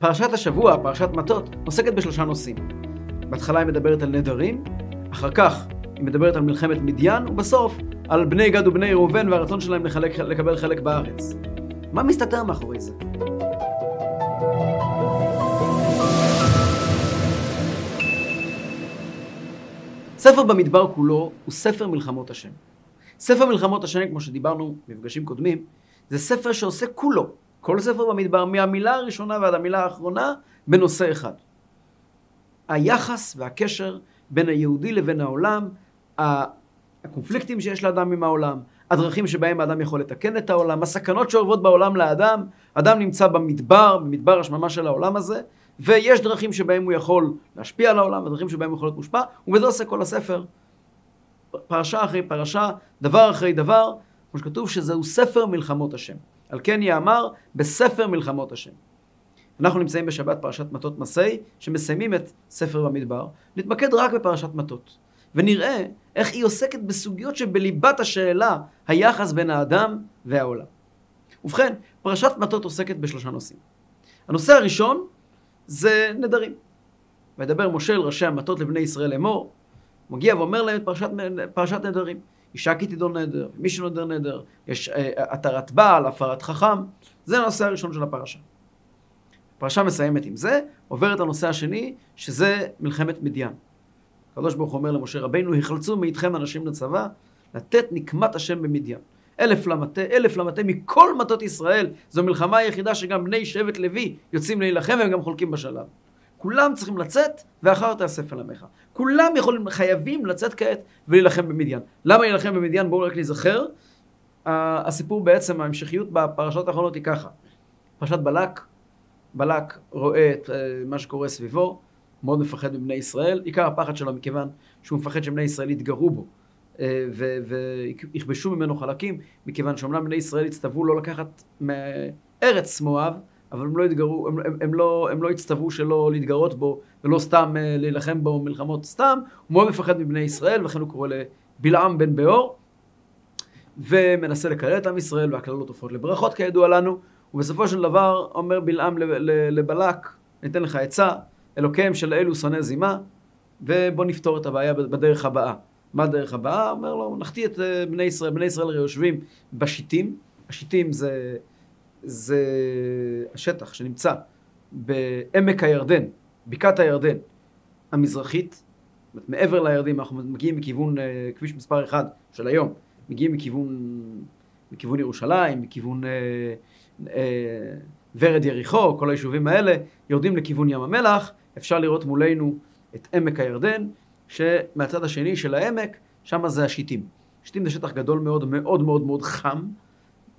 פרשת השבוע, פרשת מטות, עוסקת בשלושה נושאים. בהתחלה היא מדברת על נדרים, אחר כך היא מדברת על מלחמת מדיין, ובסוף על בני גד ובני ראובן והרצון שלהם לחלק, לקבל חלק בארץ. מה מסתתר מאחורי זה? ספר במדבר כולו הוא ספר מלחמות השם. ספר מלחמות השם, כמו שדיברנו במפגשים קודמים, זה ספר שעושה כולו, כל ספר במדבר, מהמילה הראשונה ועד המילה האחרונה, בנושא אחד. היחס והקשר בין היהודי לבין העולם, הקונפליקטים שיש לאדם עם העולם, הדרכים שבהם האדם יכול לתקן את העולם, הסכנות שאורבות בעולם לאדם, אדם נמצא במדבר, במדבר השממה של העולם הזה, ויש דרכים שבהם הוא יכול להשפיע על העולם, ודרכים שבהם הוא יכול להיות מושפע, ובזה עושה כל הספר. פרשה אחרי פרשה, דבר אחרי דבר, כמו שכתוב שזהו ספר מלחמות השם. על כן יאמר בספר מלחמות השם. אנחנו נמצאים בשבת פרשת מטות מסעי, שמסיימים את ספר במדבר, נתמקד רק בפרשת מטות, ונראה איך היא עוסקת בסוגיות שבליבת השאלה היחס בין האדם והעולם. ובכן, פרשת מטות עוסקת בשלושה נושאים. הנושא הראשון זה נדרים. וידבר משה אל ראשי המטות לבני ישראל לאמור, מגיע ואומר להם את פרשת, פרשת נדרים. אישה כי תדון נדר, מי שנודר נדר, יש התרת בעל, הפרת חכם, זה הנושא הראשון של הפרשה. הפרשה מסיימת עם זה, עוברת לנושא השני, שזה מלחמת מדיין. הקדוש ברוך הוא אומר למשה רבינו, החלצו מאיתכם אנשים לצבא, לתת נקמת השם במדיין. אלף למטה, אלף למטה מכל מטות ישראל. זו מלחמה היחידה שגם בני שבט לוי יוצאים להילחם והם גם חולקים בשלב. כולם צריכים לצאת, ואחר תאסף אל עמך. כולם יכולים, חייבים לצאת כעת ולהילחם במדיין. למה להילחם במדיין? בואו רק להיזכר. הסיפור בעצם, ההמשכיות בפרשות האחרונות היא ככה. פרשת בלק, בלק רואה את אה, מה שקורה סביבו, מאוד מפחד מבני ישראל. עיקר הפחד שלו מכיוון שהוא מפחד שבני ישראל יתגרו בו אה, ויכבשו ממנו חלקים, מכיוון שאומנם בני ישראל הצטוו לא לקחת מארץ מואב, אבל הם לא התגרו, הם, הם, הם, לא, הם לא הצטוו שלא להתגרות בו ולא סתם אה, להילחם בו מלחמות סתם, הוא מאוד מפחד מבני ישראל, ולכן הוא קורא לבלעם בן באור, ומנסה לקלל את עם ישראל, והקללות הופכות לברכות כידוע לנו, ובסופו של דבר אומר בלעם לבלק, ניתן לך עצה, אלוקיהם של אלו שונא זימה, ובוא נפתור את הבעיה בדרך הבאה. מה הדרך הבאה? אומר לו, נחטיא את אה, בני ישראל, בני ישראל הרי יושבים בשיטים, השיטים זה זה השטח שנמצא בעמק הירדן, בקעת הירדן המזרחית, מעבר לירדים, אנחנו מגיעים מכיוון uh, כביש מספר 1 של היום, מגיעים מכיוון, מכיוון ירושלים, מכיוון uh, uh, ורד יריחו, כל היישובים האלה, יורדים לכיוון ים המלח, אפשר לראות מולנו את עמק הירדן, שמהצד השני של העמק, שם זה השיטים. שיטים זה שטח גדול מאוד, מאוד מאוד מאוד חם,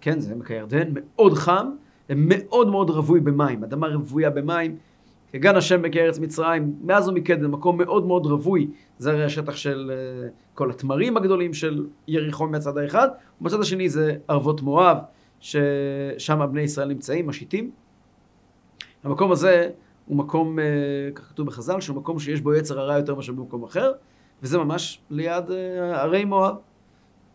כן, זה עמק הירדן, מאוד חם, ומאוד מאוד רווי במים, אדמה רוויה במים, כגן השם בכארץ מצרים, מאז ומקדם, מקום מאוד מאוד רווי, זה הרי השטח של uh, כל התמרים הגדולים של יריחו מהצד האחד, ובצד השני זה ערבות מואב, ששם בני ישראל נמצאים, משיתים. המקום הזה הוא מקום, uh, כך כתוב בחז"ל, שהוא מקום שיש בו יצר הרע יותר מאשר במקום אחר, וזה ממש ליד ערי מואב.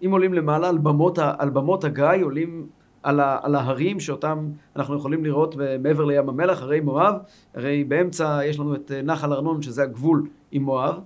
אם עולים למעלה על במות, על במות הגיא, עולים על, ה, על ההרים שאותם אנחנו יכולים לראות מעבר לים המלח, הרי מואב, הרי באמצע יש לנו את אה, נחל ארנון, שזה הגבול עם מואב.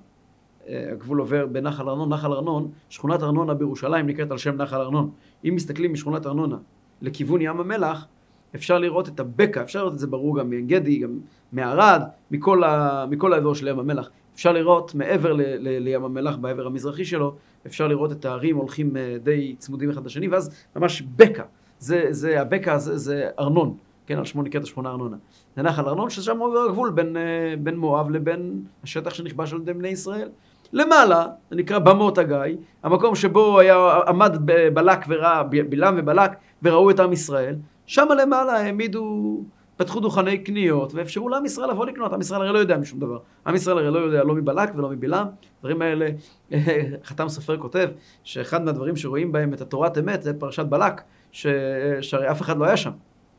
אה, הגבול עובר בנחל ארנון, נחל ארנון, שכונת ארנונה בירושלים נקראת על שם נחל ארנון. אם מסתכלים משכונת ארנונה לכיוון ים המלח, אפשר לראות את הבקע, אפשר לראות את זה ברור גם מעין גדי, גם מערד, מכל, ה, מכל האזור של ים המלח. אפשר לראות מעבר ל, ל, לים המלח, בעבר המזרחי שלו, אפשר לראות את הערים הולכים אה, די צמודים אחד לשני, ואז ממש בקע. זה, זה, הבקע הזה זה ארנון, כן, על שמו נקראת השכונה ארנונה. זה נחל ארנון, ששם עובר הגבול בין, אה, בין מואב לבין השטח שנכבש על ידי בני ישראל. למעלה, זה נקרא במות הגיא, המקום שבו היה, עמד בלק וראה, בלעם ובלק, וראו את עם ישראל, שם למעלה העמידו פתחו דוכני קניות ואפשרו לעם ישראל לבוא לקנות. עם ישראל הרי לא יודע משום דבר. עם ישראל הרי לא יודע לא מבלק ולא מבלעם. הדברים האלה, חתם סופר כותב שאחד מהדברים שרואים בהם את התורת אמת זה פרשת בלק, ש... שהרי אף אחד לא היה שם.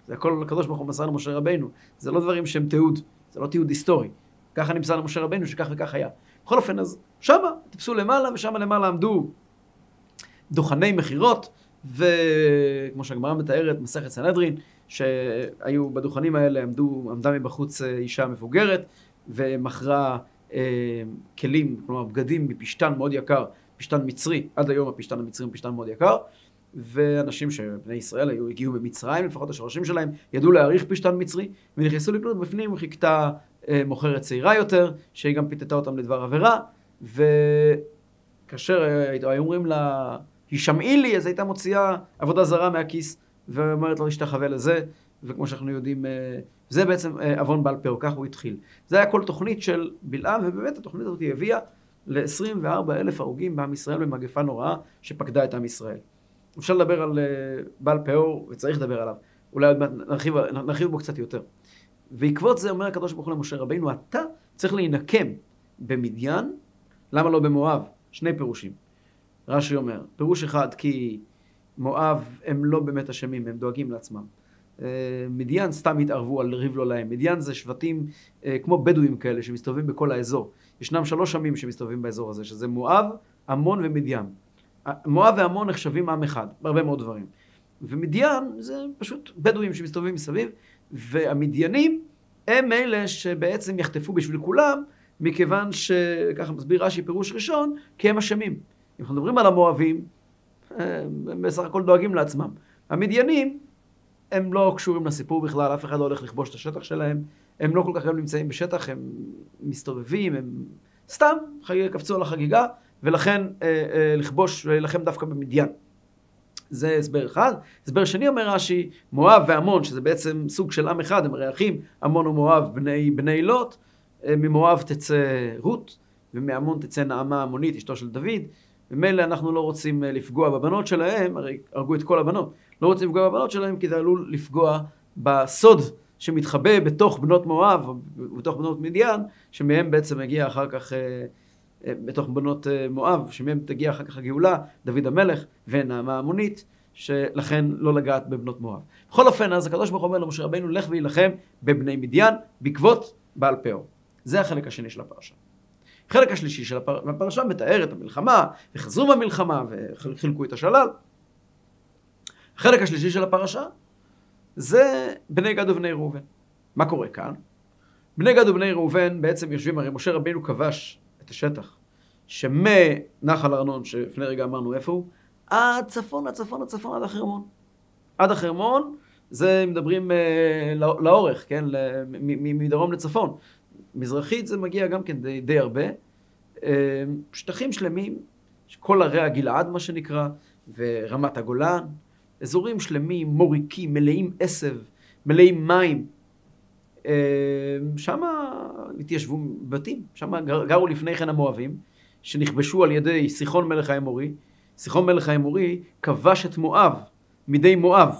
זה הכל הקדוש ברוך הוא מסר למשה רבינו. זה לא דברים שהם תיעוד, זה לא תיעוד היסטורי. ככה נמסר למשה רבינו שכך וכך היה. בכל אופן, אז שמה, טיפסו למעלה ושמה למעלה עמדו דוכני מכירות, וכמו שהגמרא מתארת, מסכת סנהדרין, שהיו בדוכנים האלה, עמדו, עמדה מבחוץ אה, אישה מבוגרת ומכרה אה, כלים, כלומר בגדים מפשתן מאוד יקר, פשתן מצרי, עד היום הפשתן המצרי הוא פשתן מאוד יקר, ואנשים שבני ישראל היו, הגיעו במצרים, לפחות השורשים שלהם, ידעו להעריך פשתן מצרי, ונכנסו לקנות בפנים, חיכתה אה, מוכרת צעירה יותר, שהיא גם פיתתה אותם לדבר עבירה, וכאשר אה, היו אומרים לה, הישמעי לי, אז הייתה מוציאה עבודה זרה מהכיס, ואומרת לו להשתחווה לזה, וכמו שאנחנו יודעים, אה, זה בעצם אה, עוון בעל פה, כך הוא התחיל. זה היה כל תוכנית של בלעם, ובאמת התוכנית הזאת הביאה ל-24 אלף הרוגים בעם ישראל במגפה נוראה שפקדה את עם ישראל. אפשר לדבר על אה, בעל פאור, וצריך לדבר עליו. אולי עוד מעט נרחיב, נרחיב בו קצת יותר. בעקבות זה אומר הקדוש ברוך הוא למשה רבינו, אתה צריך להינקם במדיין, למה לא במואב? שני פירושים. רש"י אומר, פירוש אחד, כי מואב הם לא באמת אשמים, הם דואגים לעצמם. אה, מדיין סתם התערבו על ריב לא להם. מדיין זה שבטים אה, כמו בדואים כאלה שמסתובבים בכל האזור. ישנם שלוש עמים שמסתובבים באזור הזה, שזה מואב, עמון ומדיין. מואב ועמון נחשבים עם אחד, בהרבה מאוד דברים. ומדיין זה פשוט בדואים שמסתובבים מסביב, והמדיינים הם אלה שבעצם יחטפו בשביל כולם, מכיוון שככה מסביר רש"י פירוש ראשון, כי הם אשמים. אם אנחנו מדברים על המואבים, הם בסך הכל דואגים לעצמם. המדיינים, הם לא קשורים לסיפור בכלל, אף אחד לא הולך לכבוש את השטח שלהם, הם לא כל כך גם נמצאים בשטח, הם מסתובבים, הם סתם קפצו על החגיגה, ולכן אה, אה, לכבוש ולהילחם דווקא במדיין. זה הסבר אחד. הסבר שני אומר רש"י, מואב ועמון, שזה בעצם סוג של עם אחד, הם הרי אחים, עמון ומואב בני, בני לוט, אה, ממואב תצא רות, ומעמון תצא נעמה המונית, אשתו של דוד. ומילא אנחנו לא רוצים אה, לפגוע בבנות שלהם, הרי הרגו את כל הבנות, לא רוצים לפגוע בבנות שלהם כי זה עלול לפגוע בסוד שמתחבא בתוך בנות מואב, בתוך בנות מדיין, שמהם בעצם מגיע אחר כך, אה, אה, בתוך בנות מואב, שמהם תגיע אחר כך הגאולה, דוד המלך ונעמה המונית, שלכן לא לגעת בבנות מואב. בכל אופן, אז הקדוש ברוך הוא אומר למשה רבינו, לך להילחם בבני מדיין בעקבות בעל פאור. זה החלק השני של הפרשה. החלק השלישי של הפרשה מתאר את המלחמה, וחזרו במלחמה, וחילקו את השלל. החלק השלישי של הפרשה זה בני גד ובני ראובן. מה קורה כאן? בני גד ובני ראובן בעצם יושבים, הרי משה רבינו כבש את השטח שמנחל ארנון, שלפני רגע אמרנו איפה הוא, עד צפון, עד צפון, עד צפון, עד החרמון. עד החרמון זה מדברים אה, לא, לאורך, כן? מדרום לצפון. מזרחית זה מגיע גם כן די, די הרבה. אה, שטחים שלמים, כל ערי הגלעד מה שנקרא, ורמת הגולן, אזורים שלמים, מוריקים, מלאים עשב, מלאים מים. אה, שם התיישבו בתים, שם גר, גרו לפני כן המואבים, שנכבשו על ידי סיחון מלך האמורי. סיחון מלך האמורי כבש את מואב מידי מואב,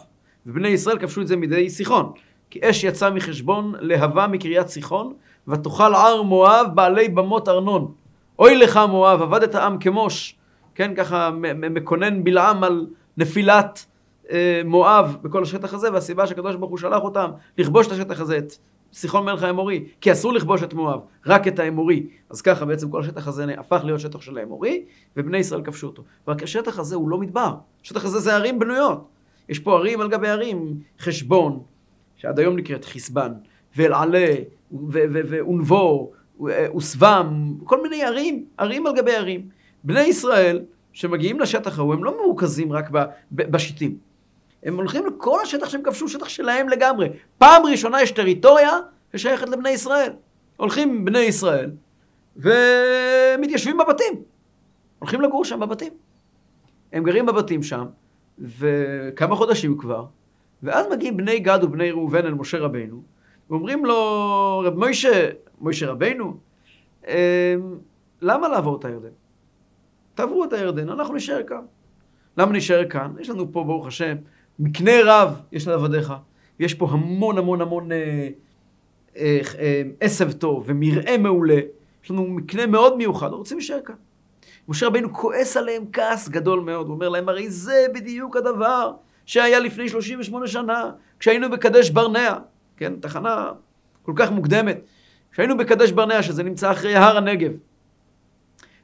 ובני ישראל כבשו את זה מידי סיחון. כי אש יצא מחשבון להבה מקריית סיחון, ותאכל ער מואב בעלי במות ארנון. אוי לך מואב, עבדת עם כמוש. כן, ככה מקונן בלעם על נפילת אה, מואב בכל השטח הזה, והסיבה שהקדוש ברוך הוא שלח אותם לכבוש את השטח הזה, את סיחון מלך האמורי, כי אסור לכבוש את מואב, רק את האמורי. אז ככה בעצם כל השטח הזה הפך להיות שטח של האמורי, ובני ישראל כבשו אותו. רק השטח הזה הוא לא מדבר, השטח הזה זה ערים בנויות. יש פה ערים על גבי ערים, חשבון, שעד היום נקראת חסבן, ואלעלה, ואונבו, וסבם, כל מיני ערים, ערים על גבי ערים. בני ישראל, שמגיעים לשטח ההוא, הם לא מרוכזים רק בשיטים. הם הולכים לכל השטח שהם כבשו, שטח שלהם לגמרי. פעם ראשונה יש טריטוריה ששייכת לבני ישראל. הולכים בני ישראל ומתיישבים בבתים. הולכים לגור שם בבתים. הם גרים בבתים שם, וכמה חודשים כבר, ואז מגיעים בני גד ובני ראובן אל משה רבינו, ואומרים לו, רב מוישה, מוישה רבינו, אמ, למה לעבור את הירדן? תעברו את הירדן, אנחנו נשאר כאן. למה נשאר כאן? יש לנו פה, ברוך השם, מקנה רב יש לעבדיך. יש פה המון המון המון אה, אה, אה, עשב טוב ומרעה מעולה. יש לנו מקנה מאוד מיוחד, רוצים להישאר כאן. משה רבינו כועס עליהם כעס גדול מאוד, הוא אומר להם, הרי זה בדיוק הדבר שהיה לפני 38 שנה, כשהיינו בקדש ברנע, כן, תחנה כל כך מוקדמת, כשהיינו בקדש ברנע, שזה נמצא אחרי הר הנגב.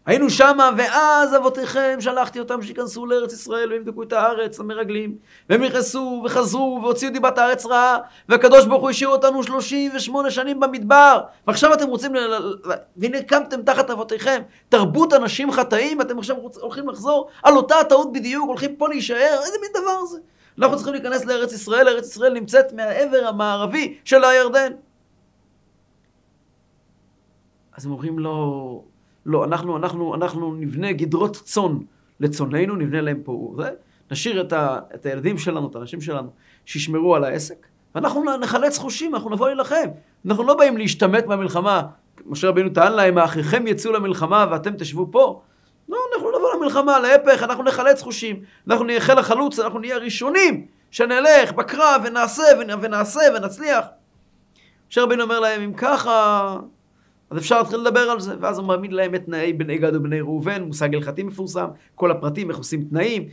היינו שמה, ואז אבותיכם, שלחתי אותם שייכנסו לארץ ישראל ויבדקו את הארץ למרגלים. והם נכנסו וחזרו והוציאו דיבת הארץ רעה, והקדוש ברוך הוא השאיר אותנו 38 שנים במדבר. ועכשיו אתם רוצים, ל... והנה קמתם תחת אבותיכם, תרבות אנשים חטאים, אתם עכשיו הולכים לחזור על אותה הטעות בדיוק, הולכים פה להישאר, איזה מין דבר זה? אנחנו צריכים להיכנס לארץ ישראל, ארץ ישראל נמצאת מהעבר המערבי של הירדן. אז הם אומרים לו, לא, אנחנו, אנחנו, אנחנו נבנה גדרות צאן לצוננו, נבנה להם פה, זה, נשאיר את, ה, את הילדים שלנו, את האנשים שלנו, שישמרו על העסק, ואנחנו נחלץ חושים, אנחנו נבוא להילחם. אנחנו לא באים להשתמט מהמלחמה. משה רבינו טען להם, האחיכם יצאו למלחמה ואתם תשבו פה. נבוא למלחמה, להפך, אנחנו נחלץ חושים. אנחנו נהיה חיל החלוץ, אנחנו נהיה הראשונים שנלך בקרב ונעשה ונעשה ונצליח. משה רבינו אומר להם, אם ככה, אז אפשר להתחיל לדבר על זה, ואז הוא מעמיד להם את תנאי בני גד ובני ראובן, מושג הלכתי מפורסם, כל הפרטים, איך עושים תנאים.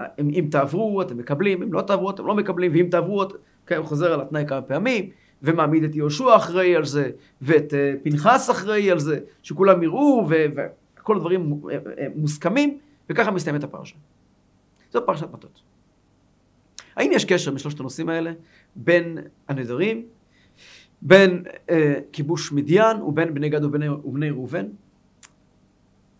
אם, אם תעברו, אתם מקבלים, אם לא תעברו, אתם לא מקבלים, ואם תעברו, כן, הוא חוזר על התנאי כמה פעמים, ומעמיד את יהושע אחראי על זה, ואת uh, פנחס אחראי על זה, שכולם יראו, וכל הדברים אה, אה, מוסכמים, וככה מסתיימת הפרשה. זאת פרשת מטות. האם יש קשר בשלושת הנושאים האלה בין הנדרים בין אה, כיבוש מדיין ובין בני גד ובני, ובני ראובן.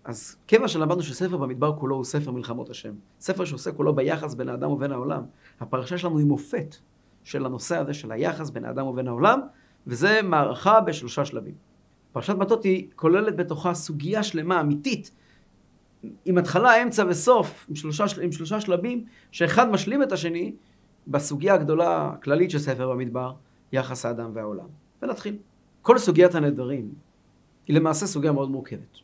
אז כיוון שלמדנו שספר במדבר כולו הוא ספר מלחמות השם, ספר שעוסק כולו ביחס בין האדם ובין העולם, הפרשה שלנו היא מופת של הנושא הזה של היחס בין האדם ובין העולם, וזה מערכה בשלושה שלבים. פרשת מטות היא כוללת בתוכה סוגיה שלמה, אמיתית, עם התחלה, אמצע וסוף, עם שלושה, עם שלושה שלבים, שאחד משלים את השני בסוגיה הגדולה הכללית של ספר במדבר, יחס האדם והעולם. ונתחיל. כל סוגיית הנדרים היא למעשה סוגיה מאוד מורכבת.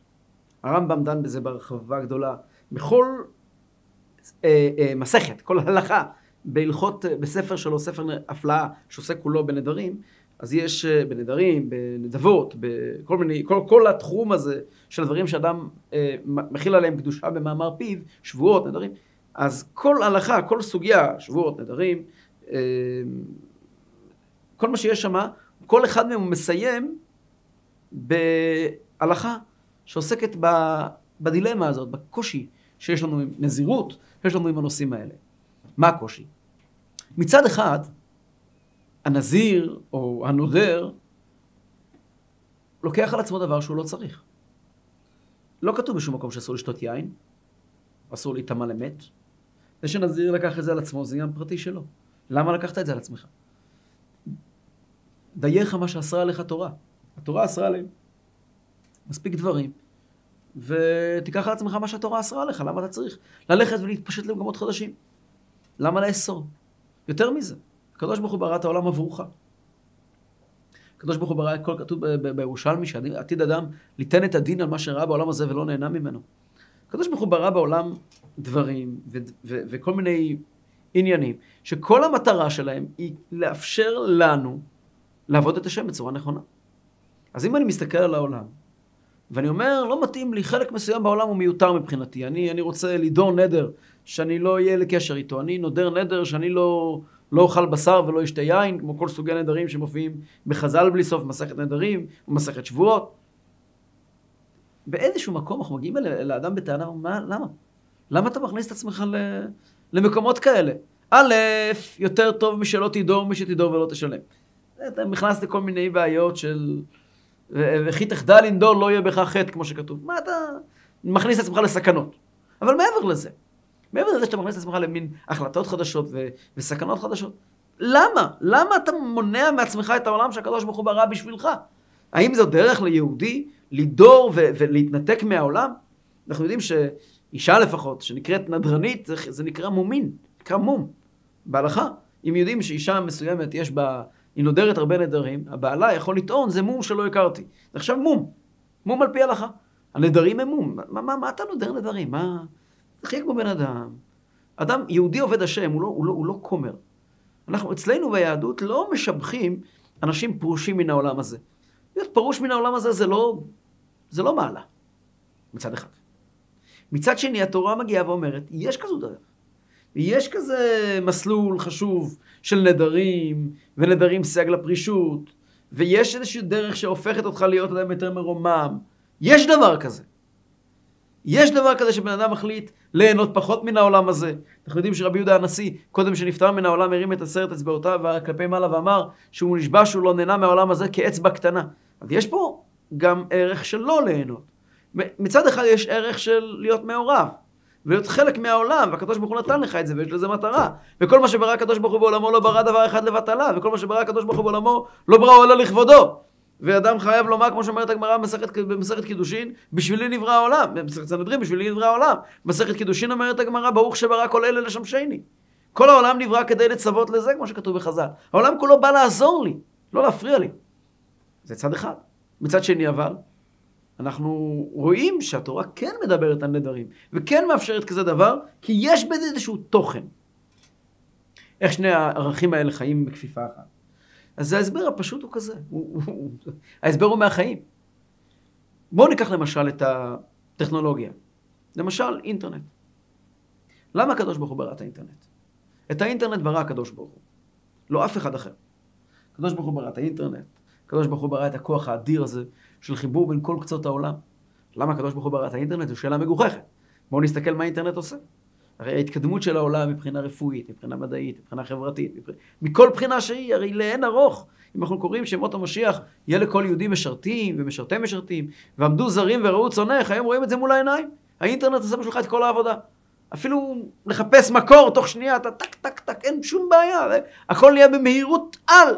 הרמב"ם דן בזה בהרחבה גדולה. בכל אה, אה, מסכת, כל הלכה, בהלכות, בספר שלו, ספר הפלאה, שעוסק כולו בנדרים, אז יש אה, בנדרים, בנדבות, בכל מיני, כל, כל התחום הזה של הדברים שאדם אה, מכיל עליהם קדושה במאמר פיו, שבועות, נדרים, אז כל הלכה, כל סוגיה, שבועות, נדרים, אה, כל מה שיש שם, כל אחד מהם הוא מסיים בהלכה שעוסקת בדילמה הזאת, בקושי שיש לנו עם נזירות, שיש לנו עם הנושאים האלה. מה הקושי? מצד אחד, הנזיר או הנודר לוקח על עצמו דבר שהוא לא צריך. לא כתוב בשום מקום שאסור לשתות יין, אסור להיטמע למת. זה שנזיר לקח את זה על עצמו, זה עניין פרטי שלו. למה לקחת את זה על עצמך? דייך מה שאסרה עליך תורה. התורה אסרה עליהם. מספיק דברים, ותיקח על עצמך מה שהתורה אסרה עליך, למה אתה צריך ללכת ולהתפשט למקומות חדשים? למה לאסור? יותר מזה, הקדוש ברוך הוא ברא את העולם עבורך. הקדוש ברוך הוא ברא את כל כתוב בירושלמי, שעתיד אדם ליתן את הדין על מה שראה בעולם הזה ולא נהנה ממנו. הקדוש ברוך הוא ברא בעולם דברים ו- ו- וכל מיני עניינים, שכל המטרה שלהם היא לאפשר לנו לעבוד את השם בצורה נכונה. אז אם אני מסתכל על העולם, ואני אומר, לא מתאים לי, חלק מסוים בעולם הוא מיותר מבחינתי. אני, אני רוצה לדור נדר שאני לא אהיה לקשר איתו. אני נודר נדר שאני לא, לא אוכל בשר ולא אשתה יין, כמו כל סוגי נדרים שמופיעים בחז"ל בלי סוף, מסכת נדרים, ומסכת שבועות. באיזשהו מקום אנחנו מגיעים אל האדם בטענה, מה, למה? למה אתה מכניס את עצמך למקומות כאלה? א', יותר טוב משלא תדור משתדור ולא תשלם. אתה נכנס לכל מיני בעיות של... וכי תחדל לנדור לא יהיה בך חטא, כמו שכתוב. מה אתה מכניס את עצמך לסכנות? אבל מעבר לזה, מעבר לזה שאתה מכניס את עצמך למין החלטות חדשות ו... וסכנות חדשות, למה? למה אתה מונע מעצמך את העולם שהקדוש ברוך הוא ברא בשבילך? האם זו דרך ליהודי לדור ו... ולהתנתק מהעולם? אנחנו יודעים שאישה לפחות, שנקראת נדרנית, זה, זה נקרא מומין, נקרא מום, בהלכה. אם יודעים שאישה מסוימת יש בה היא נודרת הרבה נדרים, הבעלה יכול לטעון, זה מום שלא הכרתי. זה עכשיו מום. מום על פי הלכה. הנדרים הם מום. מה, מה, מה אתה נודר נדרים? מה... תחיה כמו בן אדם. אדם, יהודי עובד השם, הוא לא, הוא לא, הוא לא כומר. אנחנו, אצלנו ביהדות לא משבחים אנשים פרושים מן העולם הזה. להיות פרוש מן העולם הזה זה לא, זה לא מעלה, מצד אחד. מצד שני, התורה מגיעה ואומרת, יש כזו דרך. יש כזה מסלול חשוב של נדרים, ונדרים סייג לפרישות, ויש איזושהי דרך שהופכת אותך להיות אדם יותר מרומם. יש דבר כזה. יש דבר כזה שבן אדם מחליט ליהנות פחות מן העולם הזה. אנחנו יודעים שרבי יהודה הנשיא, קודם שנפטר מן העולם, הרים את עשרת אצבעותיו כלפי מעלה ואמר שהוא נשבע שהוא לא נהנה מהעולם הזה כאצבע קטנה. אז יש פה גם ערך של לא ליהנות. מצד אחד יש ערך של להיות מעורב. ולהיות חלק מהעולם, והקדוש ברוך הוא נתן לך את זה, ויש לזה מטרה. וכל מה שברא הקדוש ברוך הוא בעולמו לא ברא דבר אחד לבטלה, וכל מה שברא הקדוש ברוך הוא בעולמו לא ברא אלא לכבודו. ואדם חייב לומר, כמו שאומרת הגמרא במסכת, במסכת קידושין, בשבילי נברא העולם. במסכת סנהדרין, בשבילי נברא העולם. במסכת קידושין אומרת הגמרא, ברוך שברא כל אלה לשמשני. כל העולם נברא כדי לצוות לזה, כמו שכתוב בחז"ל. העולם כולו בא לעזור לי, לא להפריע לי. זה צד אחד. מצד שני אבל, אנחנו רואים שהתורה כן מדברת על נדרים, וכן מאפשרת כזה דבר, כי יש בזה איזשהו תוכן. איך שני הערכים האלה חיים בכפיפה אחת. אז ההסבר הפשוט הוא כזה, הוא, הוא, ההסבר הוא מהחיים. בואו ניקח למשל את הטכנולוגיה. למשל, אינטרנט. למה הקדוש ברוך הוא ברא את האינטרנט? את האינטרנט ברא הקדוש ברוך הוא, לא אף אחד אחר. הקדוש ברוך הוא ברא את האינטרנט, הקדוש ברוך הוא ברא את הכוח האדיר הזה של חיבור בין כל קצות העולם. למה הקדוש ברוך הוא ברא את האינטרנט? זו שאלה מגוחכת. בואו נסתכל מה האינטרנט עושה. הרי ההתקדמות של העולם מבחינה רפואית, מבחינה מדעית, מבחינה חברתית, מבח... מכל בחינה שהיא, הרי לאין ארוך. אם אנחנו קוראים שמות המשיח, יהיה לכל יהודי משרתים ומשרתי משרתים, ועמדו זרים וראו צונך, היום רואים את זה מול העיניים. האינטרנט עושה בשבילך את כל העבודה. אפילו לחפש מקור תוך שנייה, אתה טק טק טק, אין שום בעיה, הכל נהיה במהירות על.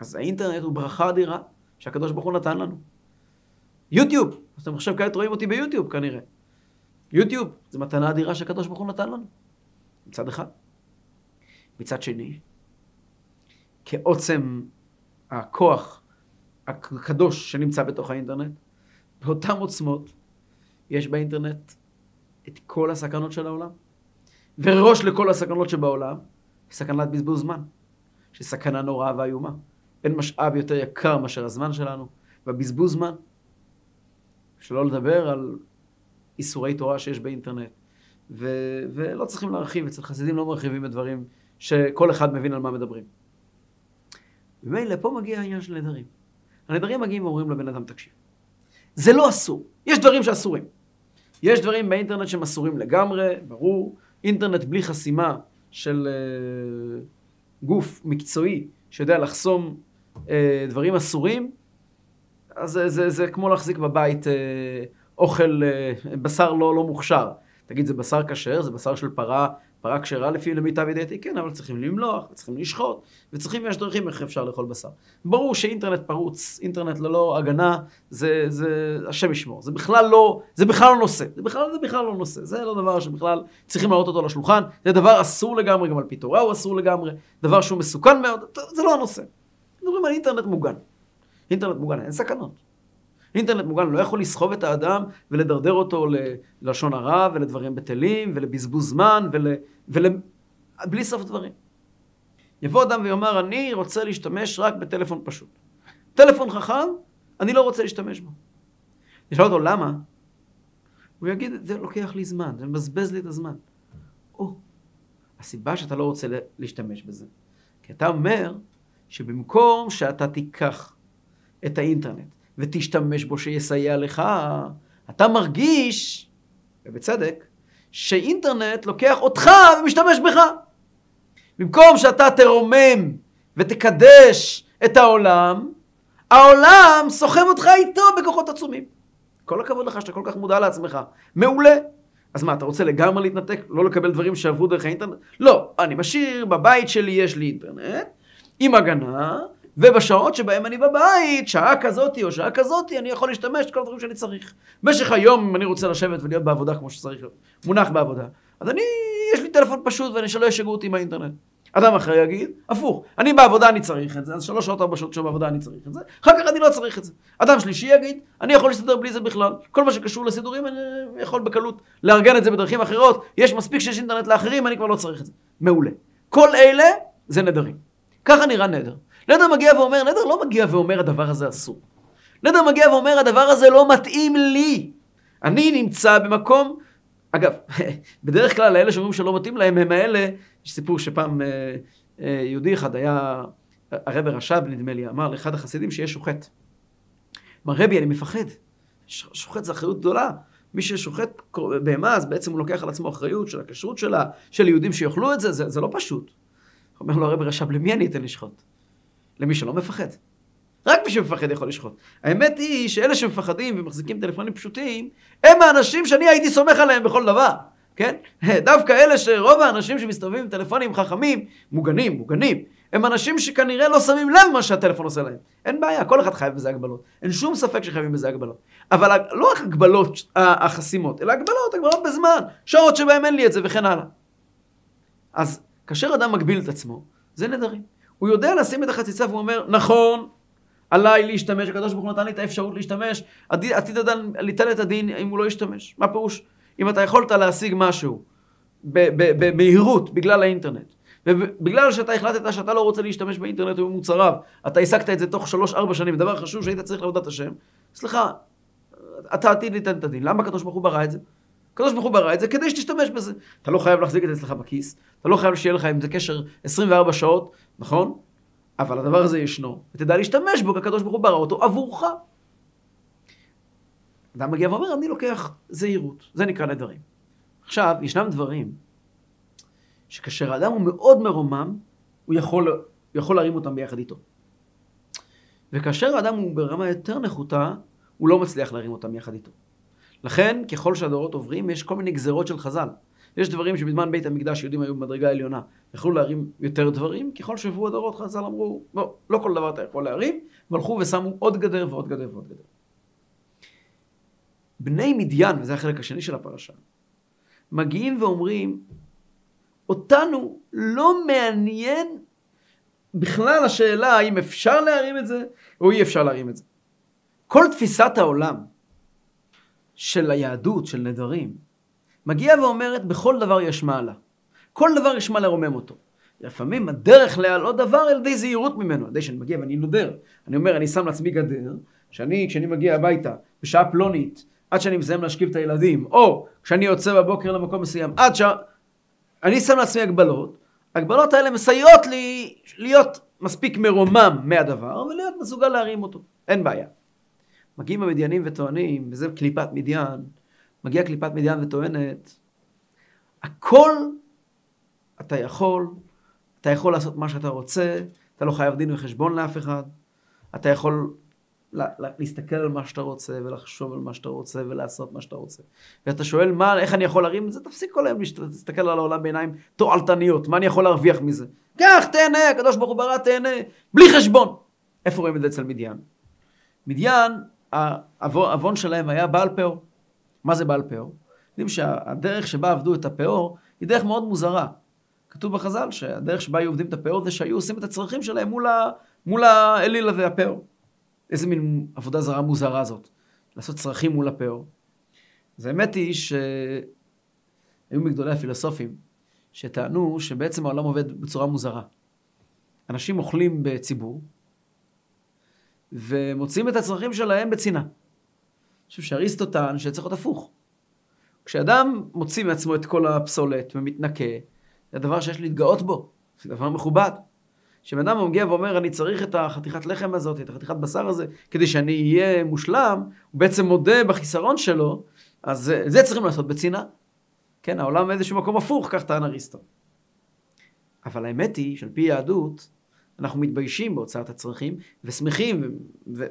אז האינטרנט הוא ברכה אדירה שהקדוש ברוך הוא נתן לנו. יוטיוב, אז אתם עכשיו כעת רואים אותי ביוטיוב כנראה. יוטיוב, זו מתנה אדירה שהקדוש ברוך הוא נתן לנו. מצד אחד. מצד שני, כעוצם הכוח הקדוש שנמצא בתוך האינטרנט, באותן עוצמות יש באינטרנט את כל הסכנות של העולם. וראש לכל הסכנות שבעולם, סכנת בזבוז זמן, שסכנה נוראה ואיומה. אין משאב יותר יקר מאשר הזמן שלנו, והבזבוז זמן. שלא לדבר על איסורי תורה שיש באינטרנט. ו, ולא צריכים להרחיב, אצל חסידים לא מרחיבים בדברים שכל אחד מבין על מה מדברים. ומילא פה מגיע העניין של נדרים. הנדרים מגיעים ואומרים לבן אדם, תקשיב, זה לא אסור, יש דברים שאסורים. יש דברים באינטרנט שהם אסורים לגמרי, ברור. אינטרנט בלי חסימה של uh, גוף מקצועי שיודע לחסום uh, דברים אסורים, אז זה, זה, זה כמו להחזיק בבית uh, אוכל, אה, בשר לא, לא מוכשר. תגיד, זה בשר כשר, זה בשר של פרה, פרה כשרה לפי למיטב ידיעתי, כן, אבל צריכים למלוח, וצריכים לשחוט, וצריכים, יש דרכים איך אפשר לאכול בשר. ברור שאינטרנט פרוץ, אינטרנט ללא הגנה, זה, זה, השם ישמור. זה בכלל לא, זה בכלל לא נושא. זה בכלל, זה בכלל לא נושא. זה לא דבר שבכלל צריכים להעלות אותו לשולחן. זה דבר אסור לגמרי, גם על פי תורה הוא אסור לגמרי. דבר שהוא מסוכן מאוד, זה לא הנושא. מדברים על אינטרנט מוגן. אינטרנט מוגן, אין סכנות. אינטרנט מוגן לא יכול לסחוב את האדם ולדרדר אותו ללשון הרע ולדברים בטלים ולבזבוז זמן ול... ול... בלי סוף דברים. יבוא אדם ויאמר, אני רוצה להשתמש רק בטלפון פשוט. טלפון חכם, אני לא רוצה להשתמש בו. נשאל אותו, למה? הוא יגיד, זה לוקח לי זמן, זה מבזבז לי את הזמן. או, הסיבה שאתה לא רוצה להשתמש בזה, כי אתה אומר שבמקום שאתה תיקח את האינטרנט ותשתמש בו שיסייע לך, אתה מרגיש, ובצדק, שאינטרנט לוקח אותך ומשתמש בך. במקום שאתה תרומם ותקדש את העולם, העולם סוחב אותך איתו בכוחות עצומים. כל הכבוד לך שאתה כל כך מודע לעצמך. מעולה. אז מה, אתה רוצה לגמרי להתנתק? לא לקבל דברים שעברו דרך האינטרנט? לא, אני משאיר, בבית שלי יש לי אינטרנט, עם הגנה, ובשעות שבהם אני בבית, שעה כזאתי או שעה כזאתי, אני יכול להשתמש בכל הדברים שאני צריך. במשך היום, אם אני רוצה לשבת ולהיות בעבודה כמו שצריך מונח בעבודה, אז אני, יש לי טלפון פשוט ואני שלא ישגעו אותי מהאינטרנט. אדם אחר יגיד, הפוך, אני בעבודה אני צריך את זה, אז שלוש שעות ארבע שעות שבעבודה אני צריך את זה, אחר כך אני לא צריך את זה. אדם שלישי יגיד, אני יכול להסתדר בלי זה בכלל. כל מה שקשור לסידורים אני יכול בקלות לארגן את זה בדרכים אחרות, יש מספיק שיש אינטרנט לאחרים, אני כבר לא צריך את זה. מעולה. כל אלה זה נדרים. ככה נראה נדר. נדר מגיע ואומר, נדר לא מגיע ואומר הדבר הזה אסור. נדר מגיע ואומר הדבר הזה לא מתאים לי. אני נמצא במקום, אגב, בדרך כלל האלה שאומרים שלא מתאים להם הם האלה, יש סיפור שפעם אה, אה, יהודי אחד היה, הרב רש"ב נדמה לי, אמר לאחד החסידים שיש שוחט. אמר רבי אני מפחד, שוחט זה אחריות גדולה. מי ששוחט בהמה, אז בעצם הוא לוקח על עצמו אחריות של הכשרות שלה, של יהודים שיאכלו את זה, זה, זה לא פשוט. אומר לו הרב רש"ב, למי אני אתן לשחוט? למי שלא מפחד. רק מי שמפחד יכול לשחוט. האמת היא שאלה שמפחדים ומחזיקים טלפונים פשוטים, הם האנשים שאני הייתי סומך עליהם בכל דבר, כן? דווקא אלה שרוב האנשים שמסתובבים עם טלפונים חכמים, מוגנים, מוגנים, הם אנשים שכנראה לא שמים לב מה שהטלפון עושה להם. אין בעיה, כל אחד חייב בזה הגבלות. אין שום ספק שחייבים בזה הגבלות. אבל לא רק הגבלות החסימות, אלא הגבלות, הגבלות בזמן, שעות שבהם אין לי את זה וכן הלאה. אז כאשר אדם מגביל את עצמו, זה נדרים. הוא יודע לשים את החציצה והוא אומר, נכון, עליי להשתמש, הקדוש ברוך הוא נתן לי את האפשרות להשתמש, עתיד אדם ליתן את הדין אם הוא לא ישתמש. מה פירוש? אם אתה יכולת להשיג משהו במהירות בגלל האינטרנט, ובגלל שאתה החלטת שאתה לא רוצה להשתמש באינטרנט ובמוצריו, אתה השגת את זה תוך שלוש-ארבע שנים, דבר חשוב שהיית צריך לעבודת השם, סליחה, אתה עתיד ליתן את הדין. למה הקדוש ברוך הוא ברא את זה? הקדוש ברוך הוא ברא את זה כדי שתשתמש בזה. אתה לא חייב להחזיק את זה אצלך בכיס, אתה לא חייב שיהיה לך עם זה קשר 24 שעות, נכון? אבל הדבר הזה ישנו, ותדע להשתמש בו, כי הקדוש ברוך הוא ברא אותו עבורך. אדם מגיע ואומר, אני לוקח זהירות, זה נקרא נדרים. עכשיו, ישנם דברים שכאשר האדם הוא מאוד מרומם, הוא יכול, הוא יכול להרים אותם ביחד איתו. וכאשר האדם הוא ברמה יותר נחותה, הוא לא מצליח להרים אותם יחד איתו. לכן, ככל שהדורות עוברים, יש כל מיני גזרות של חז"ל. יש דברים שבזמן בית המקדש יהודים היו במדרגה העליונה, יכלו להרים יותר דברים, ככל שעברו הדורות חז"ל אמרו, לא, לא כל דבר אתה יכול להרים, והלכו ושמו עוד גדר ועוד גדר ועוד גדר. בני מדיין, וזה החלק השני של הפרשה, מגיעים ואומרים, אותנו לא מעניין בכלל השאלה האם אפשר להרים את זה או אי אפשר להרים את זה. כל תפיסת העולם של היהדות, של נדרים, מגיעה ואומרת, בכל דבר יש מעלה. כל דבר יש מה לרומם אותו. לפעמים הדרך להעלות דבר על ידי זהירות ממנו. על ידי שאני מגיע ואני נודר. אני אומר, אני שם לעצמי גדר, שאני, כשאני מגיע הביתה, בשעה פלונית, עד שאני מסיים להשכיב את הילדים, או כשאני יוצא בבוקר למקום מסוים, עד ש... אני שם לעצמי הגבלות, הגבלות האלה מסייעות לי להיות מספיק מרומם מהדבר, ולהיות מסוגל להרים אותו. אין בעיה. מגיעים המדיינים וטוענים, וזה קליפת מדיין, מגיעה קליפת מדיין וטוענת, הכל אתה יכול, אתה יכול לעשות מה שאתה רוצה, אתה לא חייב דין וחשבון לאף אחד, אתה יכול לה, לה, להסתכל על מה שאתה רוצה ולחשוב על מה שאתה רוצה ולעשות מה שאתה רוצה. ואתה שואל מה, איך אני יכול להרים את זה? תפסיק כל היום להסתכל על העולם בעיניים תועלתניות, מה אני יכול להרוויח מזה? קח, תהנה, הקדוש ברוך הוא ברא, תהנה, בלי חשבון. איפה רואים את זה אצל מדיין? מדיין, העוון שלהם היה בעל פאור. מה זה בעל פאור? יודעים שהדרך שבה עבדו את הפאור היא דרך מאוד מוזרה. כתוב בחז"ל שהדרך שבה היו עובדים את הפאור זה שהיו עושים את הצרכים שלהם מול, ה, מול האליל הזה, הפאור. איזה מין עבודה זרה מוזרה זאת, לעשות צרכים מול הפאור. אז האמת היא שהיו מגדולי הפילוסופים שטענו שבעצם העולם עובד בצורה מוזרה. אנשים אוכלים בציבור ומוצאים את הצרכים שלהם בצנעה. אני חושב שאריסטו טען שצריך להיות הפוך. כשאדם מוציא מעצמו את כל הפסולת ומתנקה, זה הדבר שיש להתגאות בו, זה דבר מכובד. כשבן אדם מגיע ואומר, אני צריך את החתיכת לחם הזאת, את החתיכת בשר הזה, כדי שאני אהיה מושלם, הוא בעצם מודה בחיסרון שלו, אז זה צריכים לעשות בצנעה. כן, העולם באיזשהו מקום הפוך, כך טען אריסטו. אבל האמת היא שעל פי יהדות, אנחנו מתביישים בהוצאת הצרכים, ושמחים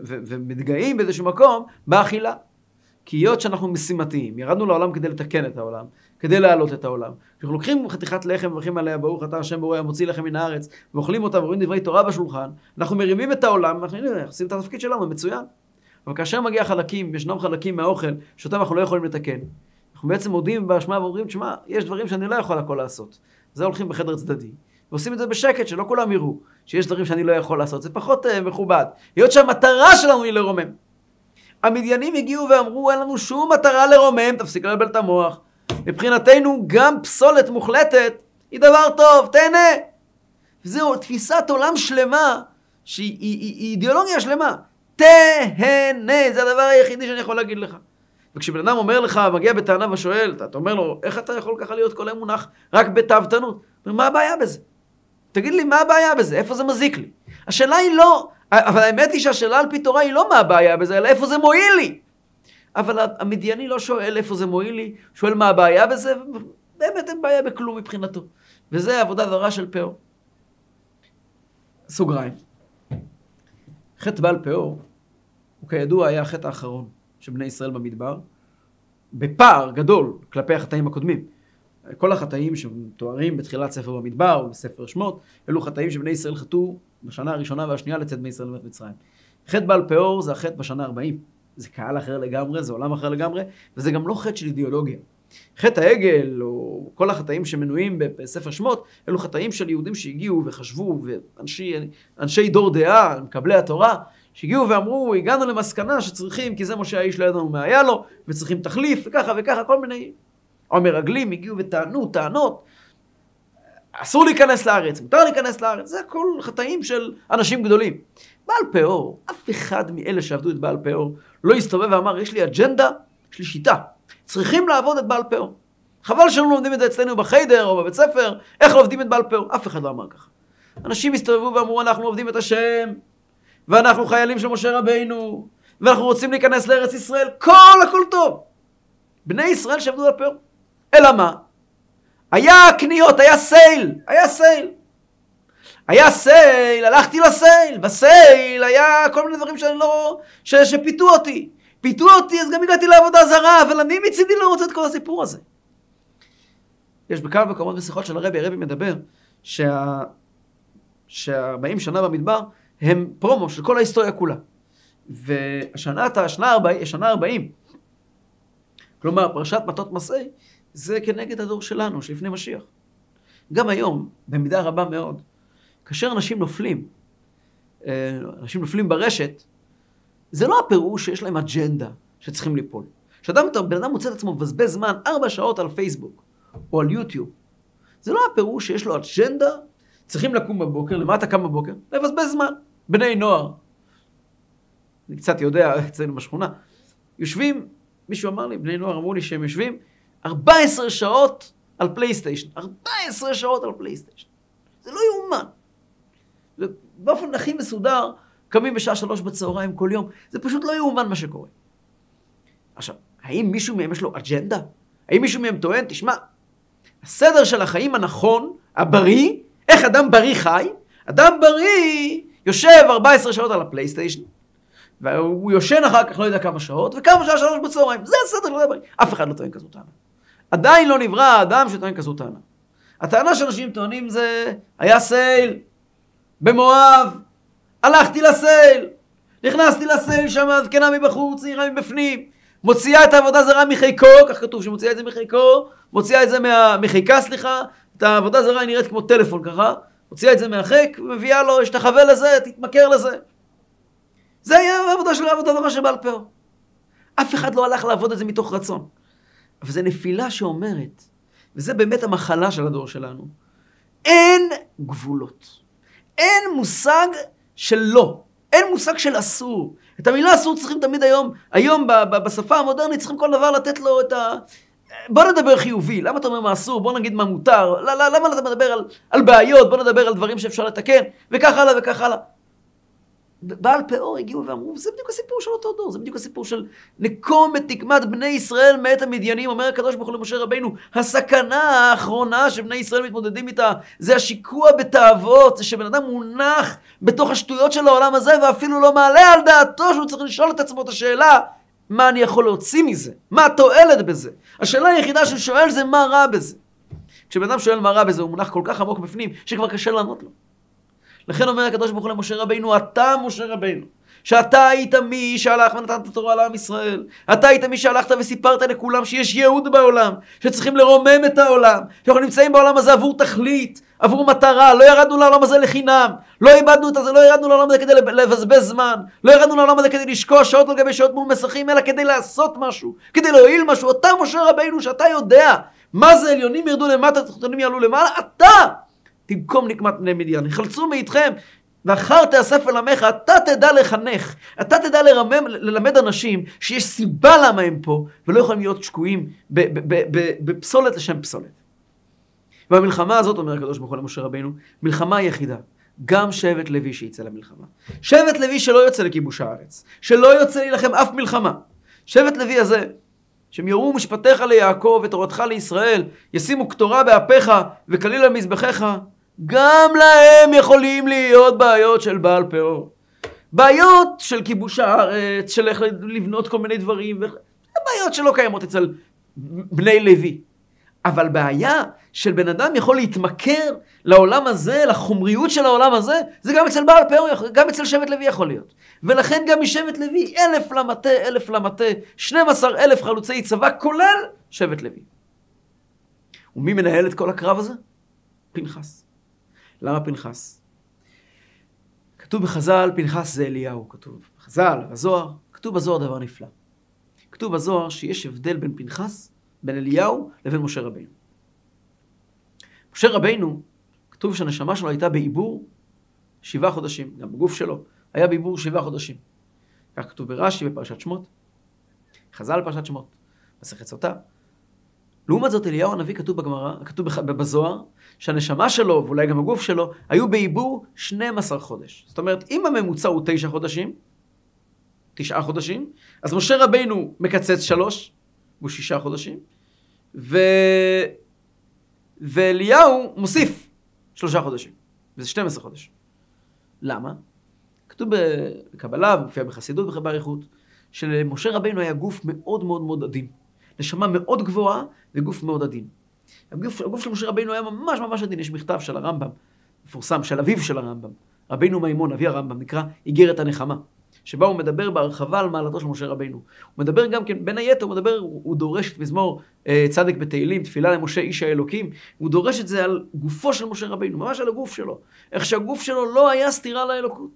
ומתגאים באיזשהו מקום באכילה. כי היות שאנחנו משימתיים, ירדנו לעולם כדי לתקן את העולם, כדי להעלות את העולם. כשאנחנו לוקחים חתיכת לחם ומברכים עליה, ברוך אתה השם בורא המוציא לחם מן הארץ, ואוכלים אותה ורואים דברי תורה בשולחן, אנחנו מרימים את העולם, אנחנו עושים את התפקיד שלנו, מצוין. אבל כאשר מגיע חלקים, ישנם חלקים מהאוכל, שאותם אנחנו לא יכולים לתקן. אנחנו בעצם מודים באשמה ואומרים, שמע, יש דברים שאני לא יכול הכל לעשות. זה הולכים בחדר צדדי. ועושים את זה בשקט, שלא כולם יראו, שיש דברים שאני לא יכול לעשות. זה פחות uh, מכובד. היות שהמטרה שלנו היא לרומם. המדיינים הגיעו ואמרו, אין לנו שום מטרה לרומם, תפסיק לבלבל את המוח. מבחינתנו, גם פסולת מוחלטת היא דבר טוב, תהנה. וזהו, תפיסת עולם שלמה, שהיא היא, היא, היא אידיאולוגיה שלמה. תהנה, זה הדבר היחידי שאני יכול להגיד לך. וכשבן אדם אומר לך, מגיע בטענה ושואל, אתה אומר לו, איך אתה יכול ככה להיות כל היום מונח רק בתאוותנות? מה הבעיה בזה? תגיד לי, מה הבעיה בזה? איפה זה מזיק לי? השאלה היא לא, אבל האמת היא שהשאלה על פי תורה היא לא מה הבעיה בזה, אלא איפה זה מועיל לי. אבל המדייני לא שואל איפה זה מועיל לי, שואל מה הבעיה בזה, באמת אין בעיה בכלום מבחינתו. וזה עבודה זרה של פאור. סוגריים. חטא בעל פאור, הוא כידוע היה החטא האחרון של בני ישראל במדבר, בפער גדול כלפי החטאים הקודמים. כל החטאים שמתוארים בתחילת ספר במדבר או בספר שמות, אלו חטאים שבני ישראל חטאו בשנה הראשונה והשנייה לצאת בני ישראל לבית מצרים. חטא בעל פאור זה החטא בשנה 40. זה קהל אחר לגמרי, זה עולם אחר לגמרי, וזה גם לא חטא של אידיאולוגיה. חטא העגל, או כל החטאים שמנויים בספר שמות, אלו חטאים של יהודים שהגיעו וחשבו, ואנשי דור דעה, מקבלי התורה, שהגיעו ואמרו, הגענו למסקנה שצריכים, כי זה משה האיש לא ידענו מה היה לו, וצריכים תחליף, וככה וככה, כל מיני המרגלים הגיעו וטענו טענות, אסור להיכנס לארץ, מותר להיכנס לארץ, זה הכל חטאים של אנשים גדולים. בעל פאור, אף אחד מאלה שעבדו את בעל פאור לא הסתובב ואמר, יש לי אג'נדה, יש לי שיטה, צריכים לעבוד את בעל פאור. חבל שלא לומדים את זה אצלנו בחיידר או בבית ספר, איך עובדים את בעל פאור, אף אחד לא אמר ככה. אנשים הסתובבו ואמרו, אנחנו עובדים את השם, ואנחנו חיילים של משה רבינו, ואנחנו רוצים להיכנס לארץ ישראל, כל הכל טוב. בני ישראל שעבדו על פאור. אלא מה? היה קניות, היה sale, היה sale. היה sale, הלכתי ל sale, ב sale היה כל מיני דברים שאני לא... ש, שפיתו אותי. פיתו אותי, אז גם הגעתי לעבודה זרה, אבל אני מצידי לא רוצה את כל הסיפור הזה. יש בכמה מקומות בשיחות של הרבי, הרבי מדבר שה... שה-40 שנה במדבר הם פרומו של כל ההיסטוריה כולה. והשנה, השנה, השנה 40, כלומר פרשת מטות מסעי, זה כנגד הדור שלנו, שלפני משיח. גם היום, במידה רבה מאוד, כאשר אנשים נופלים, אה, אנשים נופלים ברשת, זה לא הפירוש שיש להם אג'נדה שצריכים ליפול. כשאדם, בן אדם מוצא את עצמו מבזבז זמן ארבע שעות על פייסבוק או על יוטיוב, זה לא הפירוש שיש לו אג'נדה, צריכים לקום בבוקר, למה אתה קם בבוקר? לבזבז זמן. בני נוער, אני קצת יודע אצלנו בשכונה, יושבים, מישהו אמר לי, בני נוער אמרו לי שהם יושבים 14 שעות על פלייסטיישן. 14 שעות על פלייסטיישן. זה לא יאומן. באופן הכי מסודר, קמים בשעה שלוש בצהריים כל יום. זה פשוט לא יאומן מה שקורה. עכשיו, האם מישהו מהם יש לו אג'נדה? האם מישהו מהם טוען, תשמע, הסדר של החיים הנכון, הבריא, איך אדם בריא חי? אדם בריא יושב 14 שעות על הפלייסטיישן, והוא יושן אחר כך לא יודע כמה שעות, וקם בשעה שלוש בצהריים. זה הסדר של הבריא. אף אחד לא טוען כזאת טענה. עדיין לא נברא האדם שטוען כזאת טענה. הטענה שאנשים טוענים זה, היה סייל במואב, הלכתי לסייל, נכנסתי לסייל שם, זקנה מבחוץ, צעירה מבפנים, מוציאה את העבודה זרה מחיקו, כך כתוב שמוציאה את זה מחיקו, מוציאה את זה מה, מחיקה, סליחה, את העבודה זרה היא נראית כמו טלפון ככה, מוציאה את זה מהחיק, ומביאה לו, השתחווה לזה, תתמכר לזה. זה היה העבודה של העבודה זרה שבעל פה. אף אחד לא הלך לעבוד את זה מתוך רצון. אבל זו נפילה שאומרת, וזה באמת המחלה של הדור שלנו, אין גבולות. אין מושג של לא. אין מושג של אסור. את המילה אסור צריכים תמיד היום, היום בשפה המודרנית צריכים כל דבר לתת לו את ה... בוא נדבר חיובי, למה אתה אומר מה אסור? בוא נגיד מה מותר, למה אתה מדבר על, על בעיות? בוא נדבר על דברים שאפשר לתקן, וכך הלאה וכך הלאה. בעל פאור הגיעו ואמרו, זה בדיוק הסיפור של אותו דור, זה בדיוק הסיפור של נקום את נקמת בני ישראל מאת המדיינים, אומר הקדוש ברוך הוא למשה רבינו, הסכנה האחרונה שבני ישראל מתמודדים איתה, זה השיקוע בתאוות, זה שבן אדם מונח בתוך השטויות של העולם הזה, ואפילו לא מעלה על דעתו שהוא צריך לשאול את עצמו את השאלה, מה אני יכול להוציא מזה? מה התועלת בזה? השאלה היחידה שהוא שואל זה מה רע בזה. כשבן אדם שואל מה רע בזה, הוא מונח כל כך עמוק בפנים, שכבר קשה לענות לו. לכן אומר הקדוש ברוך הוא למשה רבינו, אתה משה רבינו, שאתה היית מי שהלך ונתן את התורה לעם ישראל. אתה היית מי שהלכת וסיפרת לכולם שיש ייעוד בעולם, שצריכים לרומם את העולם, שאנחנו נמצאים בעולם הזה עבור תכלית, עבור מטרה, לא ירדנו לעולם הזה לחינם, לא איבדנו את זה, לא ירדנו לעולם הזה כדי לבזבז זמן, לא ירדנו לעולם הזה כדי לשקוע שעות על גבי שעות מול מסכים, אלא כדי לעשות משהו, כדי להועיל משהו. אתה משה רבינו שאתה יודע מה זה עליונים ירדו למטה, תחתונים יעלו למעלה, אתה תנקום נקמת בני מדיין. יחלצו מאיתכם, ואחר תאסף אל עמך, אתה תדע לחנך, אתה תדע לרמם, ללמד אנשים שיש סיבה למה הם פה, ולא יכולים להיות שקועים בפסולת לשם פסולת. והמלחמה הזאת, אומר הקדוש ברוך הוא למשה רבינו, מלחמה יחידה. גם שבט לוי שיצא למלחמה. שבט לוי שלא יוצא לכיבוש הארץ, שלא יוצא להילחם אף מלחמה, שבט לוי הזה, שהם יורו משפטיך ליעקב ותורתך לישראל, ישימו קטורה באפיך וכליל על מזבחיך, גם להם יכולים להיות בעיות של בעל פאור. בעיות של כיבוש הארץ, של איך לבנות כל מיני דברים, בעיות שלא קיימות אצל בני לוי. אבל בעיה של בן אדם יכול להתמכר לעולם הזה, לחומריות של העולם הזה, זה גם אצל בעל פאור, גם אצל שבט לוי יכול להיות. ולכן גם משבט לוי, אלף למטה, אלף למטה, 12 אלף חלוצי צבא, כולל שבט לוי. ומי מנהל את כל הקרב הזה? פנחס. למה פנחס? כתוב בחז"ל, פנחס זה אליהו, כתוב בחז"ל, בזוהר, כתוב בזוהר דבר נפלא. כתוב בזוהר שיש הבדל בין פנחס, בין אליהו, לבין משה רבינו. משה רבינו, כתוב שהנשמה שלו הייתה בעיבור שבעה חודשים, גם בגוף שלו, היה בעיבור שבעה חודשים. כך כתוב ברש"י בפרשת שמות, חז"ל פרשת שמות, מסכת סוטה. לעומת זאת, אליהו הנביא כתוב בגמרא, כתוב בזוהר, שהנשמה שלו, ואולי גם הגוף שלו, היו בעיבור 12 חודש. זאת אומרת, אם הממוצע הוא תשע חודשים, תשעה חודשים, אז משה רבינו מקצץ שלוש, הוא שישה חודשים, ו... ואליהו מוסיף שלושה חודשים, וזה 12 חודשים. למה? כתוב בקבלה, ומופיע בחסידות ובאריכות, שלמשה רבינו היה גוף מאוד מאוד מאוד עדין. נשמה מאוד גבוהה וגוף מאוד עדין. הגוף, הגוף של משה רבינו היה ממש ממש עדין, יש מכתב של הרמב"ם, מפורסם, של אביו של הרמב"ם, רבינו מימון, אבי הרמב"ם, נקרא איגרת הנחמה. שבה הוא מדבר בהרחבה על מעלתו של משה רבינו. הוא מדבר גם כן, בין היתר, הוא מדבר, הוא דורש את מזמור אה, צדק בתהילים, תפילה למשה איש האלוקים, הוא דורש את זה על גופו של משה רבינו, ממש על הגוף שלו. איך שהגוף שלו לא היה סתירה לאלוקות.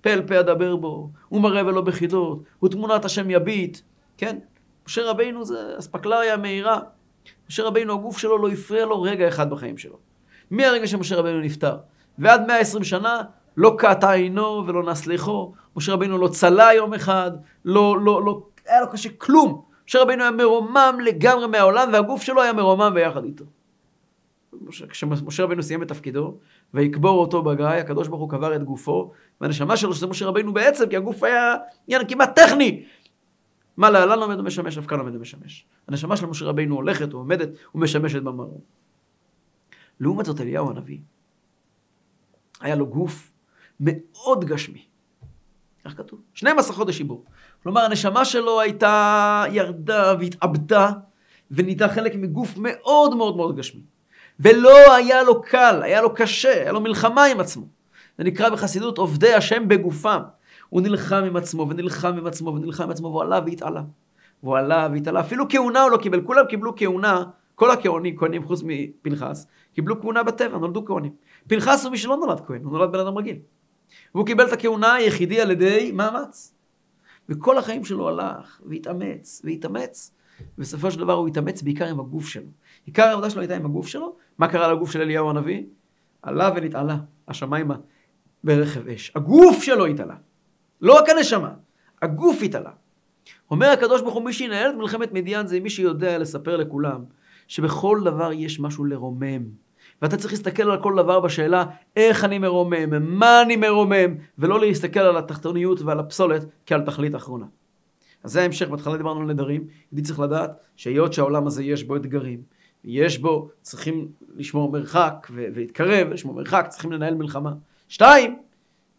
פה אל פה אדבר בו, הוא מראה ולא בחידות, הוא תמונת השם יביט, כן? משה רבינו זה אספקלריה מהירה. משה רבינו, הגוף שלו לא הפריע לו רגע אחד בחיים שלו. מהרגע שמשה רבינו נפטר, ועד 120 שנה, לא קעתה עינו ולא נסליחו. משה רבינו לא צלה יום אחד, לא, לא, לא, היה לו קשה כלום. משה רבינו היה מרומם לגמרי מהעולם, והגוף שלו היה מרומם ביחד איתו. כשמשה רבינו סיים את תפקידו, ויקבור אותו בגיא, הקדוש ברוך הוא קבר את גופו, והנשמה שלו, שזה משה רבינו בעצם, כי הגוף היה עניין כמעט טכני. מה להלן עומד ומשמש, אף כאן עומד ומשמש. הנשמה של משה רבינו הולכת ועומדת ומשמשת במרום. לעומת זאת אליהו הנביא, היה לו גוף מאוד גשמי. כך כתוב. 12 חודש עיבור. כלומר, הנשמה שלו הייתה, ירדה והתאבדה, ונהייתה חלק מגוף מאוד מאוד מאוד גשמי. ולא היה לו קל, היה לו קשה, היה לו מלחמה עם עצמו. זה נקרא בחסידות עובדי השם בגופם. הוא נלחם עם עצמו, ונלחם עם עצמו, ונלחם עם עצמו, והוא עלה והתעלה. והוא עלה והתעלה. אפילו כהונה הוא לא קיבל, כולם קיבלו כהונה, כל הכהנים, כהנים חוץ מפנחס, קיבלו כהונה בטבע, נולדו כהנים. פנחס הוא מי שלא נולד כהן, הוא נולד בן אדם רגיל. והוא קיבל את הכהונה היחידי על ידי מאמץ. וכל החיים שלו הלך, והתאמץ, והתאמץ. ובסופו של דבר הוא התאמץ בעיקר עם הגוף שלו. עיקר העבודה שלו הייתה עם הגוף שלו. מה קרה לגוף של אליהו הנביא? עלה ונתעלה, השמיימה, ברכב אש. הגוף שלו התעלה. לא רק הנשמה, הגוף התעלה. אומר הקדוש ברוך הוא, מי שינהל את מלחמת מדיין זה מי שיודע לספר לכולם שבכל דבר יש משהו לרומם. ואתה צריך להסתכל על כל דבר בשאלה איך אני מרומם, מה אני מרומם, ולא להסתכל על התחתוניות ועל הפסולת כעל תכלית אחרונה. אז זה ההמשך, בהתחלה דיברנו על נדרים, ידידי צריך לדעת שהיות שהעולם הזה יש בו אתגרים, יש בו, צריכים לשמור מרחק ולהתקרב, לשמור מרחק, צריכים לנהל מלחמה. שתיים,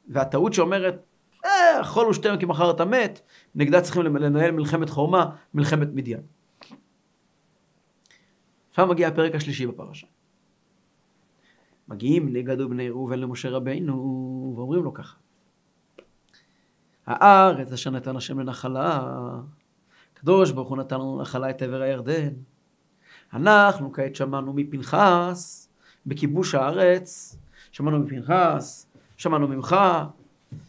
והטעות שאומרת, אה, החול הוא שתיים כי מחר אתה מת, נגדה צריכים לנהל מלחמת חורמה, מלחמת מדיין. עכשיו מגיע הפרק השלישי בפרשה. מגיעים בני גד ובני ראובן למשה רבינו, ואומרים לו ככה: הארץ אשר נתן השם לנחלה, הקדוש ברוך הוא נתן לנו נחלה את עבר הירדן. אנחנו כעת שמענו מפנחס, בכיבוש הארץ, שמענו מפנחס, שמענו ממך,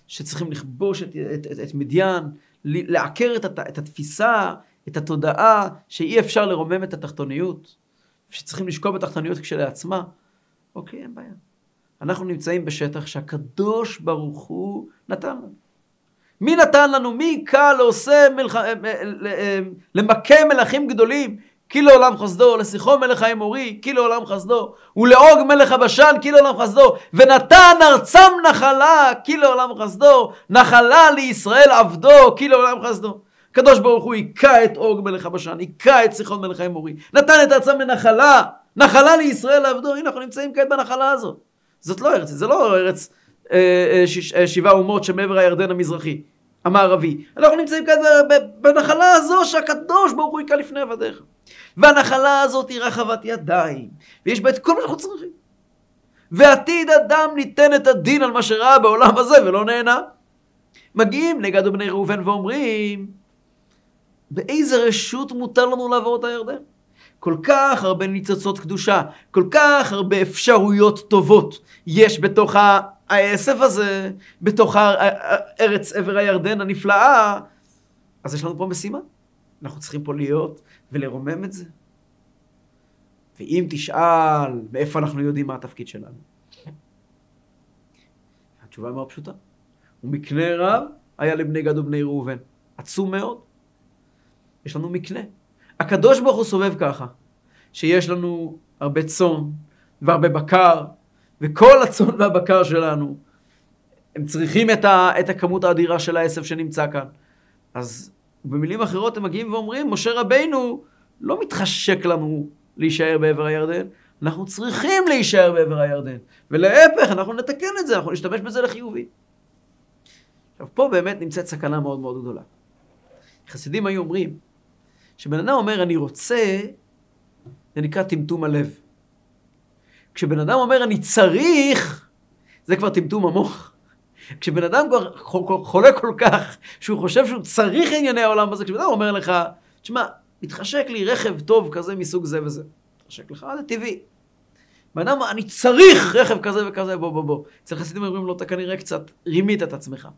שצריכים לכבוש את, את, את, את מדיין, לעקר את, את התפיסה, את התודעה, שאי אפשר לרומם את התחתוניות, שצריכים לשקוע בתחתוניות כשלעצמה. אוקיי, אין בעיה. אנחנו נמצאים בשטח שהקדוש ברוך הוא נתן לנו. מי נתן לנו? מי קל עושה מלח... אה, אה, אה, למכה מלכים גדולים? כי לעולם חסדו, לשיחו מלך האמורי, כי לעולם חסדו, ולעוג מלך הבשן, כי לעולם חסדו, ונתן ארצם נחלה, כי לעולם חסדו, נחלה לישראל עבדו, כי לעולם חסדו. הקדוש ברוך הוא היכה את אוג מלך הבשן, היכה את סיחון מלך האמורי, נתן את ארצם לנחלה, נחלה לישראל לעבדו, הנה אנחנו נמצאים כעת בנחלה הזאת. זאת לא ארץ, זה לא ארץ אה, אה, אה, שבעה אומות שמעבר הירדן המזרחי, המערבי. אנחנו נמצאים כאן בנחלה הזו שהקדוש ברוך הוא היכה לפני עבדיך. והנחלה הזאת היא רחבת ידיים, ויש בה את כל מה שאנחנו צריכים. ועתיד אדם ניתן את הדין על מה שראה בעולם הזה ולא נהנה. מגיעים נגד בני ראובן ואומרים, באיזה רשות מותר לנו לעבור את הירדן? כל כך הרבה ניצוצות קדושה, כל כך הרבה אפשרויות טובות יש בתוך העשב הזה, בתוך ארץ עבר הירדן הנפלאה, אז יש לנו פה משימה. אנחנו צריכים פה להיות ולרומם את זה. ואם תשאל מאיפה אנחנו יודעים מה התפקיד שלנו, התשובה היא מאוד פשוטה. ומקנה רב היה לבני גד ובני ראובן. עצום מאוד. יש לנו מקנה. הקדוש ברוך הוא סובב ככה, שיש לנו הרבה צאן והרבה בקר, וכל הצאן והבקר שלנו, הם צריכים את, ה, את הכמות האדירה של העשב שנמצא כאן. אז במילים אחרות הם מגיעים ואומרים, משה רבינו לא מתחשק לנו להישאר בעבר הירדן, אנחנו צריכים להישאר בעבר הירדן. ולהפך, אנחנו נתקן את זה, אנחנו נשתמש בזה לחיובי. עכשיו, פה באמת נמצאת סכנה מאוד מאוד גדולה. חסידים היו אומרים, כשבן אדם אומר, אני רוצה, זה נקרא טמטום הלב. כשבן אדם אומר, אני צריך, זה כבר טמטום המוח. כשבן אדם כבר חולה כל כך, שהוא חושב שהוא צריך ענייני העולם הזה, כשבן אדם אומר לך, תשמע, מתחשק לי רכב טוב כזה מסוג זה וזה. מתחשק לך, זה טבעי. בן אדם, אני צריך רכב כזה וכזה, בוא בוא בוא. אצל חסידים אומרים לו, אתה כנראה קצת רימית את עצמך.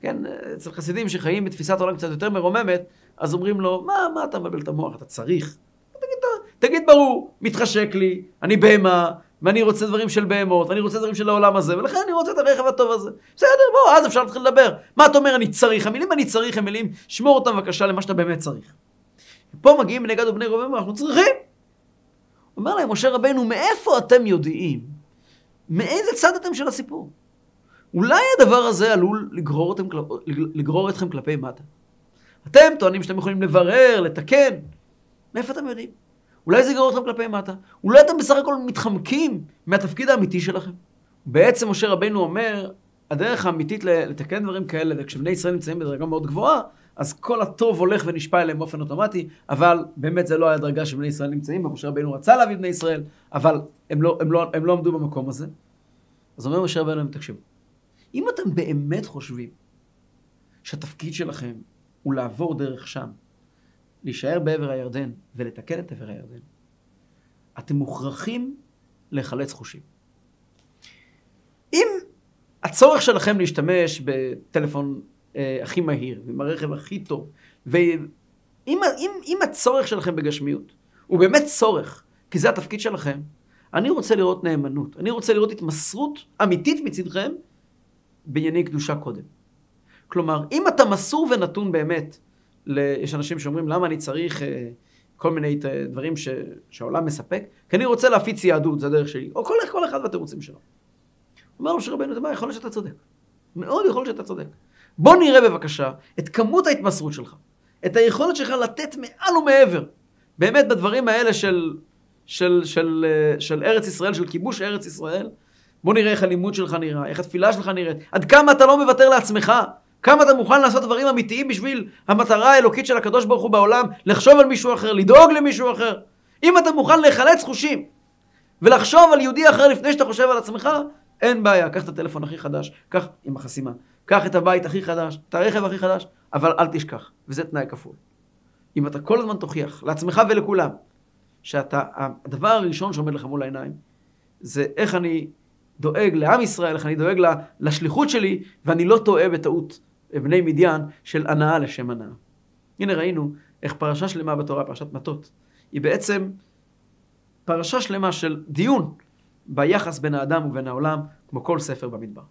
כן, אצל חסידים שחיים בתפיסת עולם קצת יותר מרוממת, אז אומרים לו, מה, מה אתה מבלבל את המוח, אתה צריך. תגיד, תגיד ברור, מתחשק לי, אני בהמה, ואני רוצה דברים של בהמות, ואני רוצה דברים של העולם הזה, ולכן אני רוצה את הרכב הטוב הזה. בסדר, בוא, אז אפשר להתחיל לדבר. מה אתה אומר אני צריך? המילים אני צריך הם מילים, שמור אותם בבקשה למה שאתה באמת צריך. פה מגיעים בני גד ובני ראובן ואנחנו צריכים. אומר להם משה רבנו, מאיפה אתם יודעים? מאיזה צד אתם של הסיפור? אולי הדבר הזה עלול לגרור, אתם, לגרור אתכם כלפי מטה. אתם טוענים שאתם יכולים לברר, לתקן. מאיפה אתם יודעים? אולי זה יגרור אתכם כלפי מטה. אולי אתם בסך הכל מתחמקים מהתפקיד האמיתי שלכם. בעצם משה רבנו אומר, הדרך האמיתית לתקן דברים כאלה, וכשבני ישראל נמצאים בדרגה מאוד גבוהה, אז כל הטוב הולך ונשפע אליהם באופן אוטומטי, אבל באמת זה לא היה דרגה שבני ישראל נמצאים בה, משה רבנו רצה להביא בני ישראל, אבל הם לא, הם, לא, הם לא עמדו במקום הזה. אז אומר משה רבנו, תקשיבו, אם אתם באמת חושבים שהתפקיד שלכם הוא לעבור דרך שם, להישאר בעבר הירדן ולתקן את עבר הירדן, אתם מוכרחים להיחלץ חושים. אם הצורך שלכם להשתמש בטלפון אה, הכי מהיר, ועם הרכב הכי טוב, ואם אם, אם הצורך שלכם בגשמיות הוא באמת צורך, כי זה התפקיד שלכם, אני רוצה לראות נאמנות, אני רוצה לראות התמסרות אמיתית מצדכם בענייני קדושה קודם. כלומר, אם אתה מסור ונתון באמת, יש אנשים שאומרים למה אני צריך אה, כל מיני דברים ש, שהעולם מספק, כי אני רוצה להפיץ יהדות, זה הדרך שלי, או כל, כל אחד והתירוצים שלו. אומר שרבנו, מה, יכול להיות שאתה צודק. מאוד יכול להיות שאתה צודק. בוא נראה בבקשה את כמות ההתמסרות שלך, את היכולת שלך לתת מעל ומעבר, באמת בדברים האלה של, של, של, של, אה, של ארץ ישראל, של כיבוש ארץ ישראל, בוא נראה איך הלימוד שלך נראה, איך התפילה שלך נראית, עד כמה אתה לא מוותר לעצמך, כמה אתה מוכן לעשות דברים אמיתיים בשביל המטרה האלוקית של הקדוש ברוך הוא בעולם, לחשוב על מישהו אחר, לדאוג למישהו אחר. אם אתה מוכן להיחלץ חושים ולחשוב על יהודי אחר לפני שאתה חושב על עצמך, אין בעיה, קח את הטלפון הכי חדש, קח עם החסימה, קח את הבית הכי חדש, את הרכב הכי חדש, אבל אל תשכח, וזה תנאי כפול. אם אתה כל הזמן תוכיח לעצמך ולכולם, שאתה, הדבר הראשון שעומד לך מול העיניים, זה איך אני דואג לעם ישראל, איך אני דואג לשליחות שלי, ואני לא טועה בטעות בני מדיין של הנאה לשם הנאה. הנה ראינו איך פרשה שלמה בתורה, פרשת מטות, היא בעצם פרשה שלמה של דיון ביחס בין האדם ובין העולם, כמו כל ספר במדבר.